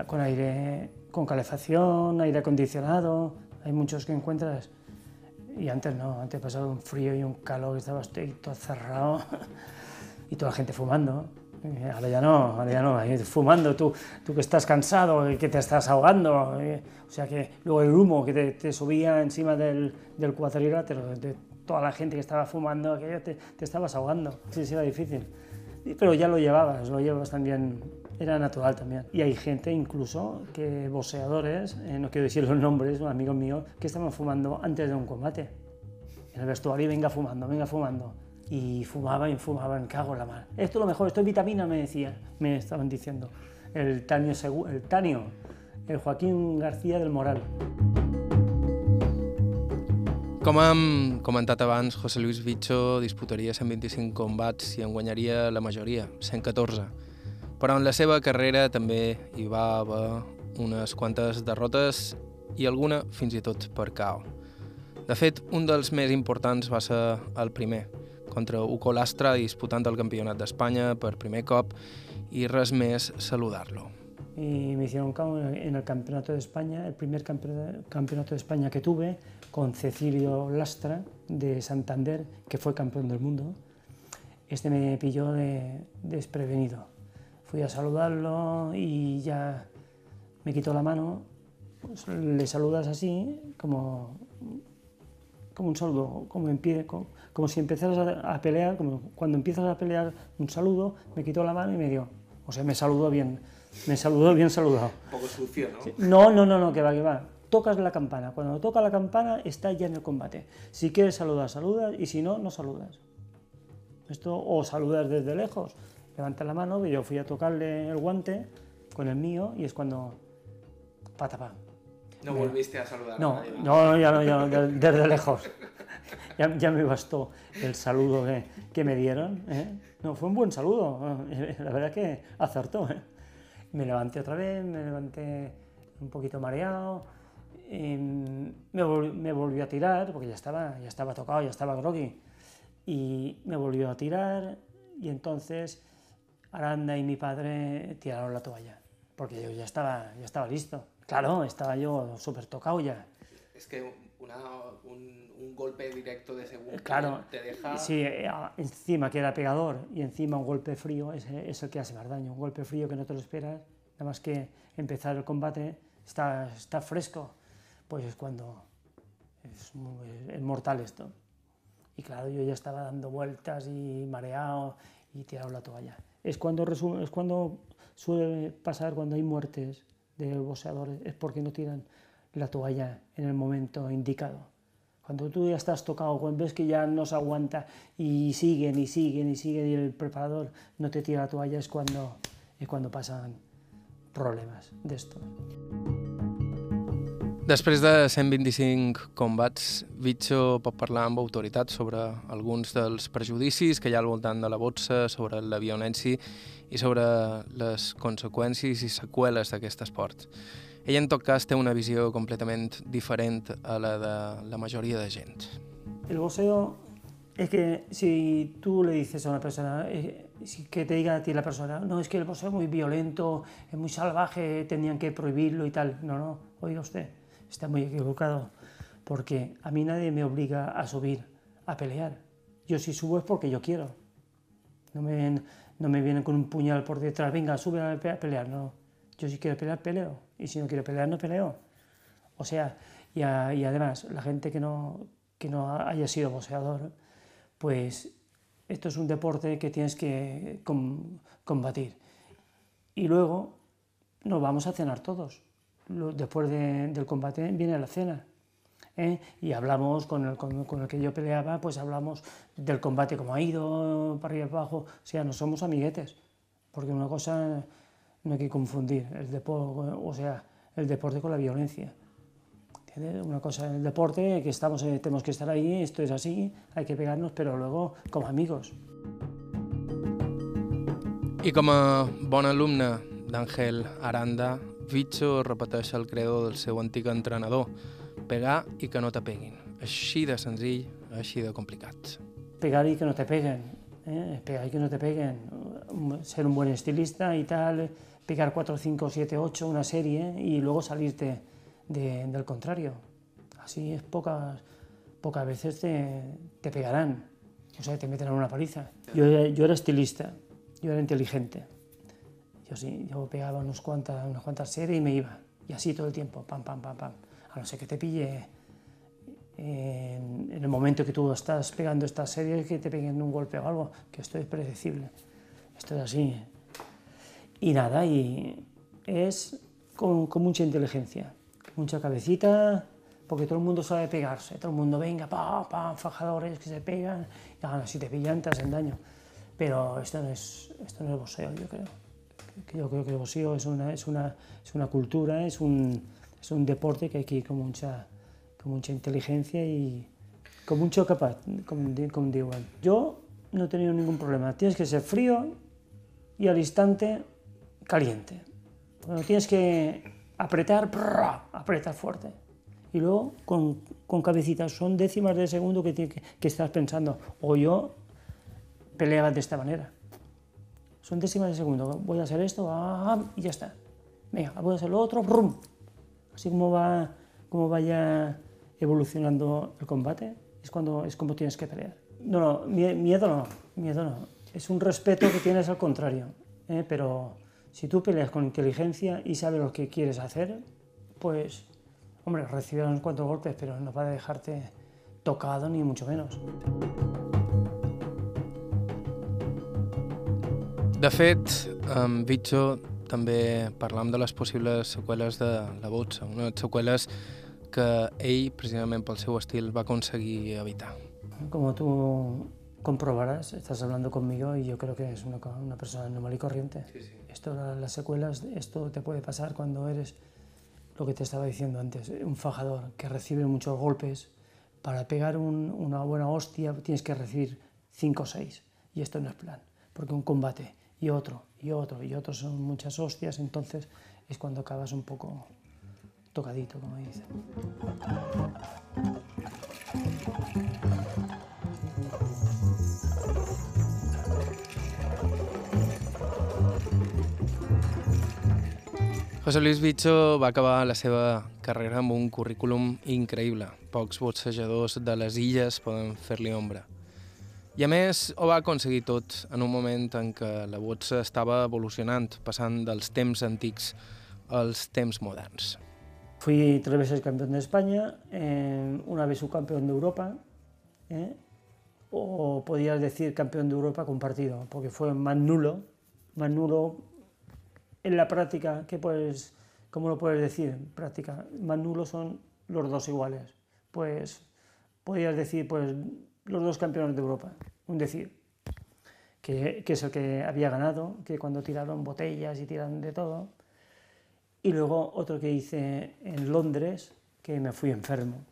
Speaker 4: con aire, con calefacción, aire acondicionado, hay muchos que encuentras. Y antes no, antes pasaba un frío y un calor, estabas todo cerrado y toda la gente fumando. Ahora ya no, ahora ya no, fumando, tú, tú que estás cansado y que te estás ahogando. O sea que luego el humo que te, te subía encima del, del cuadrilátero, de toda la gente que estaba fumando, aquello te, estabas ahogando. Sí, sí, era difícil. Pero ya lo llevabas, lo llevas también, era natural también. Y hay gente incluso, que boxeadores, eh, no quiero decir los nombres, un amigo mío, que estaban fumando antes de un combate. En el vestuario, venga fumando, venga fumando. Y fumaban y fumaban, cago en la mar. Esto es lo mejor, esto es vitamina, me decía, me estaban diciendo. El Tanio, el Tanio, el Joaquín García del Moral.
Speaker 1: Com hem comentat abans, José Luis Bicho disputaria 125 combats i en guanyaria la majoria, 114. Però en la seva carrera també hi va haver unes quantes derrotes i alguna fins i tot per KO. De fet, un dels més importants va ser el primer, contra Uco Lastra disputant el campionat d'Espanya per primer cop i res més saludar-lo.
Speaker 4: y me hicieron en el Campeonato de España, el primer Campeonato de España que tuve, con Cecilio Lastra de Santander, que fue campeón del mundo. Este me pilló de, desprevenido. Fui a saludarlo y ya me quitó la mano. Pues le saludas así, como, como un saludo, como, en pie, como, como si empezaras a, a, pelear, como cuando empiezas a pelear un saludo, me quitó la mano y me dio. O sea, me saludó bien me saludó bien saludado.
Speaker 3: Un poco sucio, ¿no?
Speaker 4: No, no, no, no, que va, que va. Tocas la campana. Cuando toca la campana, está ya en el combate. Si quieres saludar, saludas, y si no, no saludas. Esto, o saludas desde lejos, levantas la mano, yo fui a tocarle el guante con el mío, y es cuando. Patapá.
Speaker 3: ¿No volviste a saludar?
Speaker 4: No, no, ya no, ya no, desde lejos. Ya, ya, me bastó el saludo que, que me dieron. ¿eh? No, fue un buen saludo. La verdad que acertó. ¿eh? Me levanté otra vez, me levanté un poquito mareado, me, volvió, me, volvió a tirar, porque ya estaba, ya estaba tocado, ya estaba groggy, y me volvió a tirar, y entonces Aranda y mi padre tiraron la toalla, porque yo ya estaba, ya estaba listo. Claro, estaba yo súper tocado ya.
Speaker 3: Es que una, un, un, golpe directo de segundo
Speaker 4: claro,
Speaker 3: te deja...
Speaker 4: Sí, encima que era pegador y encima un golpe frío es, es, el que hace más daño. Un golpe frío que no te lo esperas, nada más que empezar el combate, está, está fresco, pues es cuando es, mortal esto. Y claro, yo ya estaba dando vueltas y mareado y tirado la toalla. Es cuando, resume, es cuando suele pasar cuando hay muertes de boxeadores, es porque no tiran la toalla en el momento indicado. Cuando tú ya estás tocado, cuando ves que ya no se aguanta y siguen y siguen y siguen y el preparador no te tira la toalla, es cuando, es cuando pasan problemes d'esto.
Speaker 1: Després de 125 combats, Vitxo pot parlar amb autoritat sobre alguns dels prejudicis que hi ha al voltant de la boxa, sobre la violència i sobre les conseqüències i seqüeles d'aquest esport. Ella, en tot cas, té una visió completament diferent a la de la majoria de gent.
Speaker 4: El boxeo es que si tú le dices a una persona, eh, que te diga a ti la persona, no, es que el boxeo es muy violento, es muy salvaje, tenían que prohibirlo y tal. No, no, oiga usted, está muy equivocado, porque a mí nadie me obliga a subir a pelear. Yo si subo es porque yo quiero. No me, no me vienen con un puñal por detrás, venga, sube a pelear, no. Yo si quiero pelear, peleo, y si no quiero pelear, no peleo. O sea, Y, además, la gente que no, que no haya sido boxeador, pues esto es un deporte que tienes que combatir. Y luego nos vamos a cenar todos. Después del combate viene la cena. ¿eh? Y hablamos con el, con, el, que yo peleaba, pues hablamos del combate, cómo ha ido, para arriba y abajo. O sea, no somos amiguetes. Porque una cosa no hay que confundir, el deporte, o sea, el deporte con la violencia. Una cosa el deporte, que estamos, eh, tenemos que estar ahí, esto es así, hay que pegarnos, pero luego como amigos.
Speaker 1: I com a bon alumne d'Àngel Aranda, Vitxo repeteix el credo del seu antic entrenador, pegar i que no te peguin. Així de senzill, així de complicat.
Speaker 4: Pegar i que no te peguen, eh? pegar y que no te peguen, ser un buen estilista y tal, pegar 4, 5, 7, 8, una serie y luego salirte de, del contrario. Así es, pocas, pocas veces te, te pegarán, o sea, te meterán una paliza. Yo, yo era estilista, yo era inteligente. Yo yo pegaba unos cuantas, unas cuantas series y me iba. Y así todo el tiempo, pam, pam, pam, pam. A no ser que te pille en, en el momento que tú estás pegando estas series, que te peguen un golpe o algo, que esto es predecible. Esto es así. Y nada, y es con, con mucha inteligencia mucha cabecita, porque todo el mundo sabe pegarse, todo el mundo venga, pa, pa, fajadores que se pegan, y si te pillan te hacen daño. Pero esto no es, esto no es boxeo, yo creo. Yo creo que el boxeo es una, es una, es una cultura, es un, es un deporte que hay que ir con mucha, con mucha inteligencia y con mucho capaz, como, como digo. Yo no he tenido ningún problema. Tienes que ser frío y al instante caliente. Bueno, tienes que apretar, apretar fuerte. Y luego con, con cabecitas, son décimas de segundo que, que, estás pensando. O yo peleaba de esta manera. Son décimas de segundo. Voy a hacer esto ah, y ya está. Venga, voy a hacer lo otro. Brum. Así como va, como vaya evolucionando el combate, es, cuando, es como tienes que pelear. No, no, miedo no, miedo no. Es un respeto que tienes al contrario. ¿eh? Pero si tú peleas con inteligencia y sabes lo que quieres hacer, pues, hombre, recibirás unos cuantos golpes, pero no va a dejarte tocado ni mucho menos.
Speaker 1: De fet, amb Vitxo també parlam de les possibles seqüeles de la boxa, unes seqüeles que ell, precisament pel seu estil, va aconseguir evitar.
Speaker 4: Com tu comprobarás, estás hablando conmigo y yo creo que es una, una persona normal y corriente. Sí, sí. Esto, las secuelas, esto te puede pasar cuando eres, lo que te estaba diciendo antes, un fajador que recibe muchos golpes. Para pegar un, una buena hostia tienes que recibir 5 o 6 y esto no es plan, porque un combate y otro y otro y otro son muchas hostias, entonces es cuando acabas un poco tocadito, como dicen.
Speaker 1: José Luis Bicho va acabar la seva carrera amb un currículum increïble. Pocs boxejadors de les illes poden fer-li ombra. I a més, ho va aconseguir tot en un moment en què la boxa estava evolucionant, passant dels temps antics als temps moderns.
Speaker 4: Fui tres veces campeón de España, eh, una vez subcampeón de Europa, eh, o podías decir campeón de Europa compartido, porque fue más nulo, más nulo en la práctica, ¿qué puedes, ¿cómo lo puedes decir? En práctica, más nulos son los dos iguales. Pues podrías decir, pues los dos campeones de Europa, un decir, que, que es el que había ganado, que cuando tiraron botellas y tiran de todo. Y luego otro que hice en Londres, que me fui enfermo.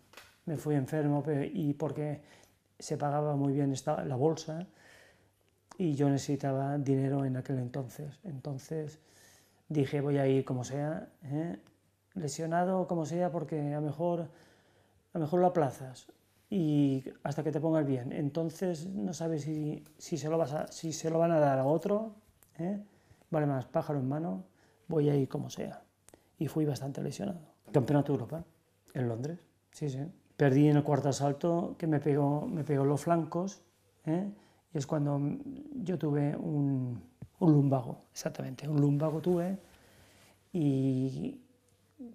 Speaker 4: Me fui enfermo y porque se pagaba muy bien esta, la bolsa y yo necesitaba dinero en aquel entonces. Entonces dije voy a ir como sea, ¿eh? lesionado como sea, porque a mejor, a mejor lo aplazas y hasta que te pongas bien. Entonces no sabes si, si, se, lo vas a, si se lo van a dar a otro, ¿eh? vale más pájaro en mano, voy a ir como sea. Y fui bastante lesionado. Campeonato de Europa, en Londres, sí, sí. Perdí en el cuarto asalto que me pegó, me pegó los flancos, ¿eh? y es cuando yo tuve un, un lumbago, exactamente. Un lumbago tuve y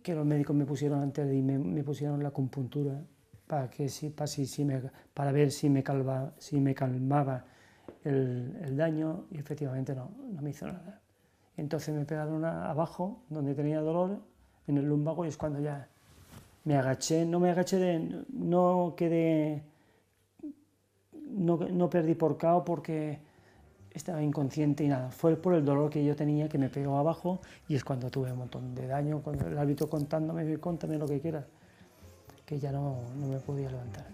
Speaker 4: que los médicos me pusieron antes de irme, me pusieron la acupuntura para, que, si, para, si, si me, para ver si me, calva, si me calmaba el, el, daño y efectivamente no, no me hizo nada. Entonces me pegaron abajo, donde tenía dolor, en el lumbago, y es cuando ya me agaché, no me agaché de, no quedé, no, no perdí por cao porque estaba inconsciente y nada, fue por el dolor que yo tenía que me pegó abajo y es cuando tuve un montón de daño, cuando el árbitro contándome, contame lo que quieras, que ya no, no me podía levantar.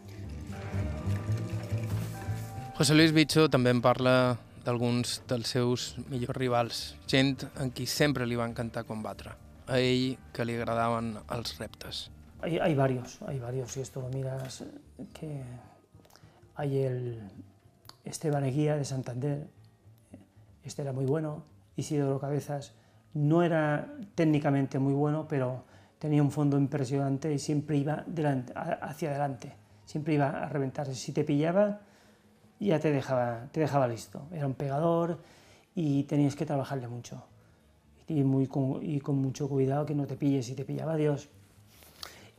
Speaker 1: José Luis Bicho també en parla d'alguns dels seus millors rivals, gent en qui sempre li va encantar combatre, a ell que li agradaven els reptes.
Speaker 4: Hay, hay varios, hay varios, si esto lo miras, que hay el Esteban Eguía de Santander, este era muy bueno, Isidoro Cabezas no era técnicamente muy bueno, pero tenía un fondo impresionante y siempre iba hacia adelante, siempre iba a reventarse. Si te pillaba, ya te dejaba, te dejaba listo. Era un pegador y tenías que trabajarle mucho. Y, muy con, y con mucho cuidado que no te pilles, si te pillaba Dios.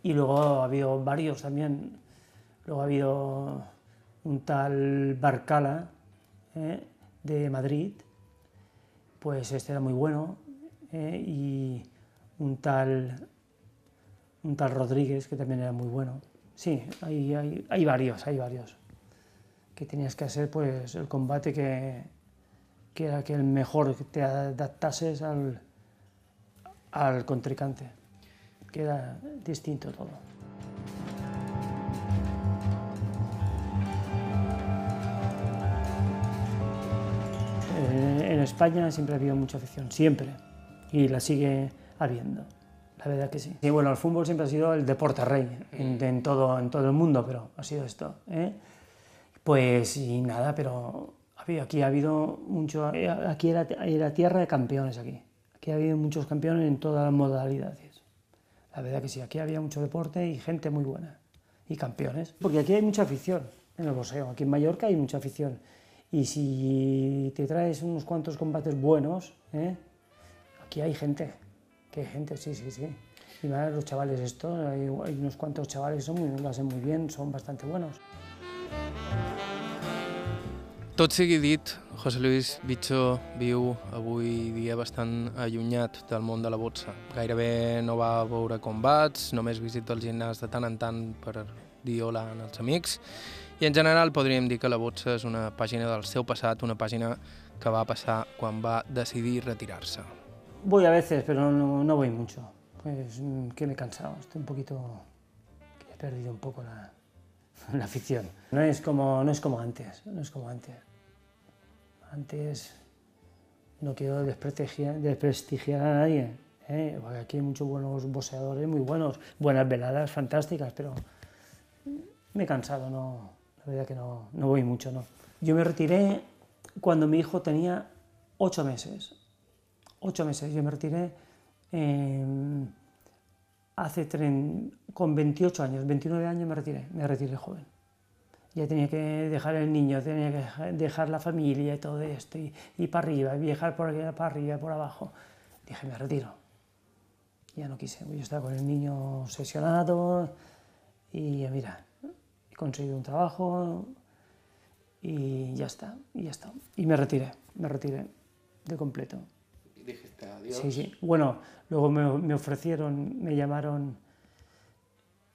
Speaker 4: Y luego ha habido varios también. Luego ha habido un tal Barcala ¿eh? de Madrid, pues este era muy bueno, ¿eh? y un tal, un tal Rodríguez que también era muy bueno. Sí, hay, hay, varios, hay varios que tenías que hacer pues el combate que, que era que el mejor que te adaptases al, al contrincante, que era distinto todo. En España siempre ha habido mucha afición, siempre, y la sigue habiendo, la verdad que sí. Y bueno, el fútbol siempre ha sido el deporte rey en, en todo, en todo el mundo, pero ha sido esto. ¿eh? Pues y nada, pero aquí ha habido mucho, aquí era, era, tierra de campeones aquí. Aquí ha habido muchos campeones en todas las modalidades. La verdad que sí, aquí había mucho deporte y gente muy buena. Y campeones. Porque aquí hay mucha afición en el boxeo. Aquí en Mallorca hay mucha afición. Y si te traes unos cuantos combates buenos, ¿eh? aquí hay gente. Hay gente, sí, sí, sí. Y más los chavales estos, hay, hay unos cuantos chavales son muy, lo hacen muy bien, son bastante buenos.
Speaker 1: Tot sigui dit, José Luis Bicho viu avui dia bastant allunyat del món de la boxa. Gairebé no va veure combats, només visita el gimnàs de tant en tant per dir hola als amics, i en general podríem dir que la boxa és una pàgina del seu passat, una pàgina que va passar quan va decidir retirar-se.
Speaker 4: Voy a veces, pero no, no voy mucho. Pues que me he cansado, estoy un poquito... que he perdido un poco la, la afición. No es, como, no es como antes, no es como antes. Antes no quiero desprestigiar, desprestigiar a nadie, ¿eh? porque aquí hay muchos buenos boxeadores, muy buenos, buenas veladas fantásticas, pero me he cansado, no, la verdad que no, no voy mucho. No. Yo me retiré cuando mi hijo tenía ocho meses, ocho meses, yo me retiré eh, hace tren, con 28 años, 29 años me retiré, me retiré joven. Ya tenía que dejar el niño, tenía que dejar la familia y todo esto, y, y para arriba, y viajar por aquí, para arriba, por abajo. Dije, me retiro. Ya no quise, yo estaba con el niño obsesionado y mira, he conseguido un trabajo y ya está, y ya está. Y me retiré, me retiré de completo.
Speaker 3: Dijiste adiós.
Speaker 4: Sí, sí. Bueno, luego me, me ofrecieron, me llamaron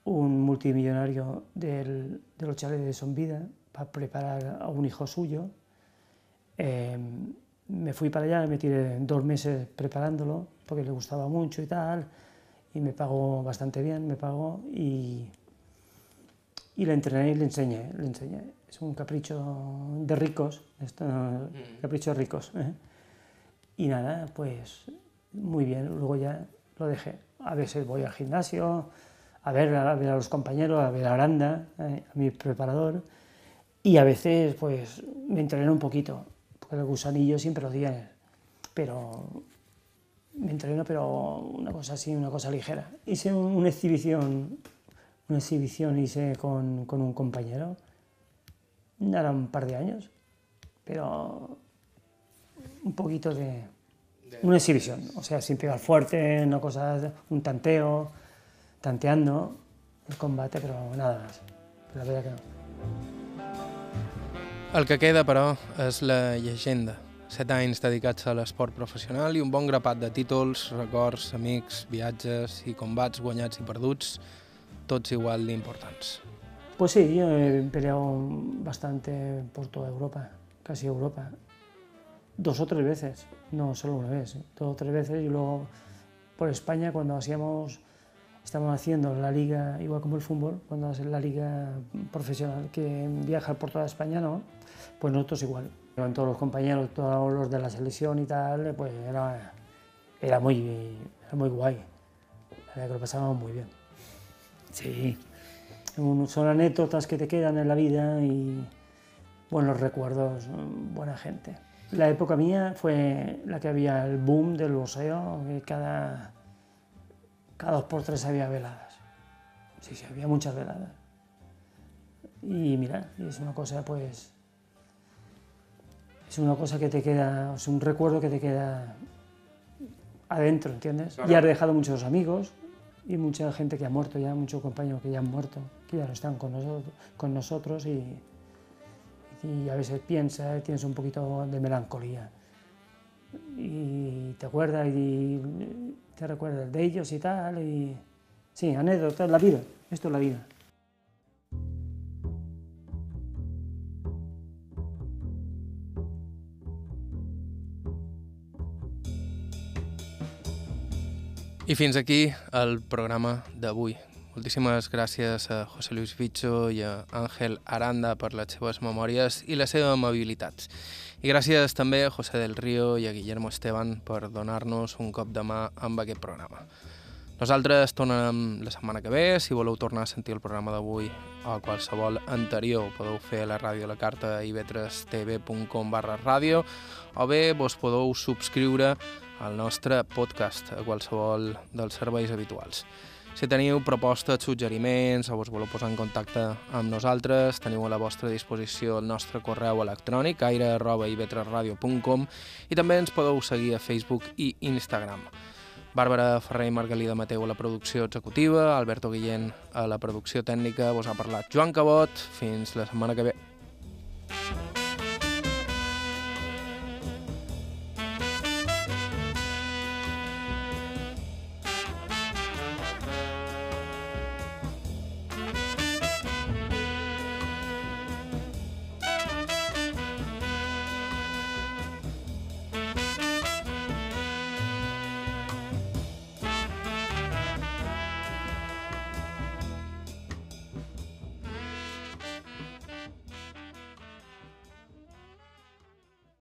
Speaker 4: un multimillonario del, de los chalets de Sonvida para preparar a un hijo suyo. Eh, me fui para allá, me tiré dos meses preparándolo porque le gustaba mucho y tal, y me pagó bastante bien, me pagó y, y le entrené y le enseñé, le enseñé. Es un capricho de ricos, esto,
Speaker 3: Mm.
Speaker 4: capricho de ricos. ¿eh? Y nada, pues muy bien, luego ya lo dejé. A veces voy al gimnasio, a ver, a ver a los compañeros, a ver a Aranda, eh, a mi preparador, y a veces pues me entreno un poquito, porque el gusanillo siempre lo tiene, pero me entreno, pero una cosa así, una cosa ligera. Hice un- una exhibición, una exhibición hice con, con un compañero, era un par de años, pero un poquito de, Una exhibición, o sea, sin pegar fuerte, una cosa, un tanteo, tanteando el combate, pero nada más. La verdad que no.
Speaker 1: El que queda, però, és la llegenda. Set anys dedicats a l'esport professional i un bon grapat de títols, records, amics, viatges i combats guanyats i perduts, tots igual d'importants.
Speaker 4: Pues sí, yo he peleado bastante por toda Europa, casi Europa. Dos o tres veces, no solo una vez, ¿eh? dos o tres veces y luego por España cuando hacíamos, estábamos haciendo la liga, igual como el fútbol, cuando haces la liga profesional que viaja por toda España, ¿no? Pues nosotros igual. Con todos los compañeros, todos los de la selección y tal, pues era, era, muy, era muy guay. Verdad que lo pasábamos muy bien. Sí, son anécdotas que te quedan en la vida y buenos recuerdos, buena gente. La época mía fue la que había el boom del boxeo, que cada, cada dos por tres había veladas. Sí, sí, había muchas veladas. Y mira, es una cosa pues... Es una cosa que te queda, es un recuerdo que te queda adentro, ¿entiendes? Y has dejado muchos amigos y mucha gente que ha muerto ya, muchos compañeros que ya han muerto, que ya no están con nosotros, con nosotros y, y a veces piensas, tienes un poquito de melancolía y te acuerdas y te recuerdas de ellos y tal y sí, anécdotas, la vida, esto es la vida.
Speaker 1: I fins aquí el programa d'avui. Moltíssimes gràcies a José Luis Bicho i a Àngel Aranda per les seves memòries i la seva amabilitat. I gràcies també a José del Río i a Guillermo Esteban per donar-nos un cop de mà amb aquest programa. Nosaltres tornem la setmana que ve. Si voleu tornar a sentir el programa d'avui o qualsevol anterior, podeu fer a la ràdio a la carta ib3tv.com barra ràdio o bé vos podeu subscriure al nostre podcast a qualsevol dels serveis habituals. Si teniu propostes, suggeriments o us voleu posar en contacte amb nosaltres, teniu a la vostra disposició el nostre correu electrònic aire.ib3radio.com i també ens podeu seguir a Facebook i Instagram. Bàrbara Ferrer i Margalida Mateu a la producció executiva, Alberto Guillén a la producció tècnica, vos ha parlat Joan Cabot, fins la setmana que ve.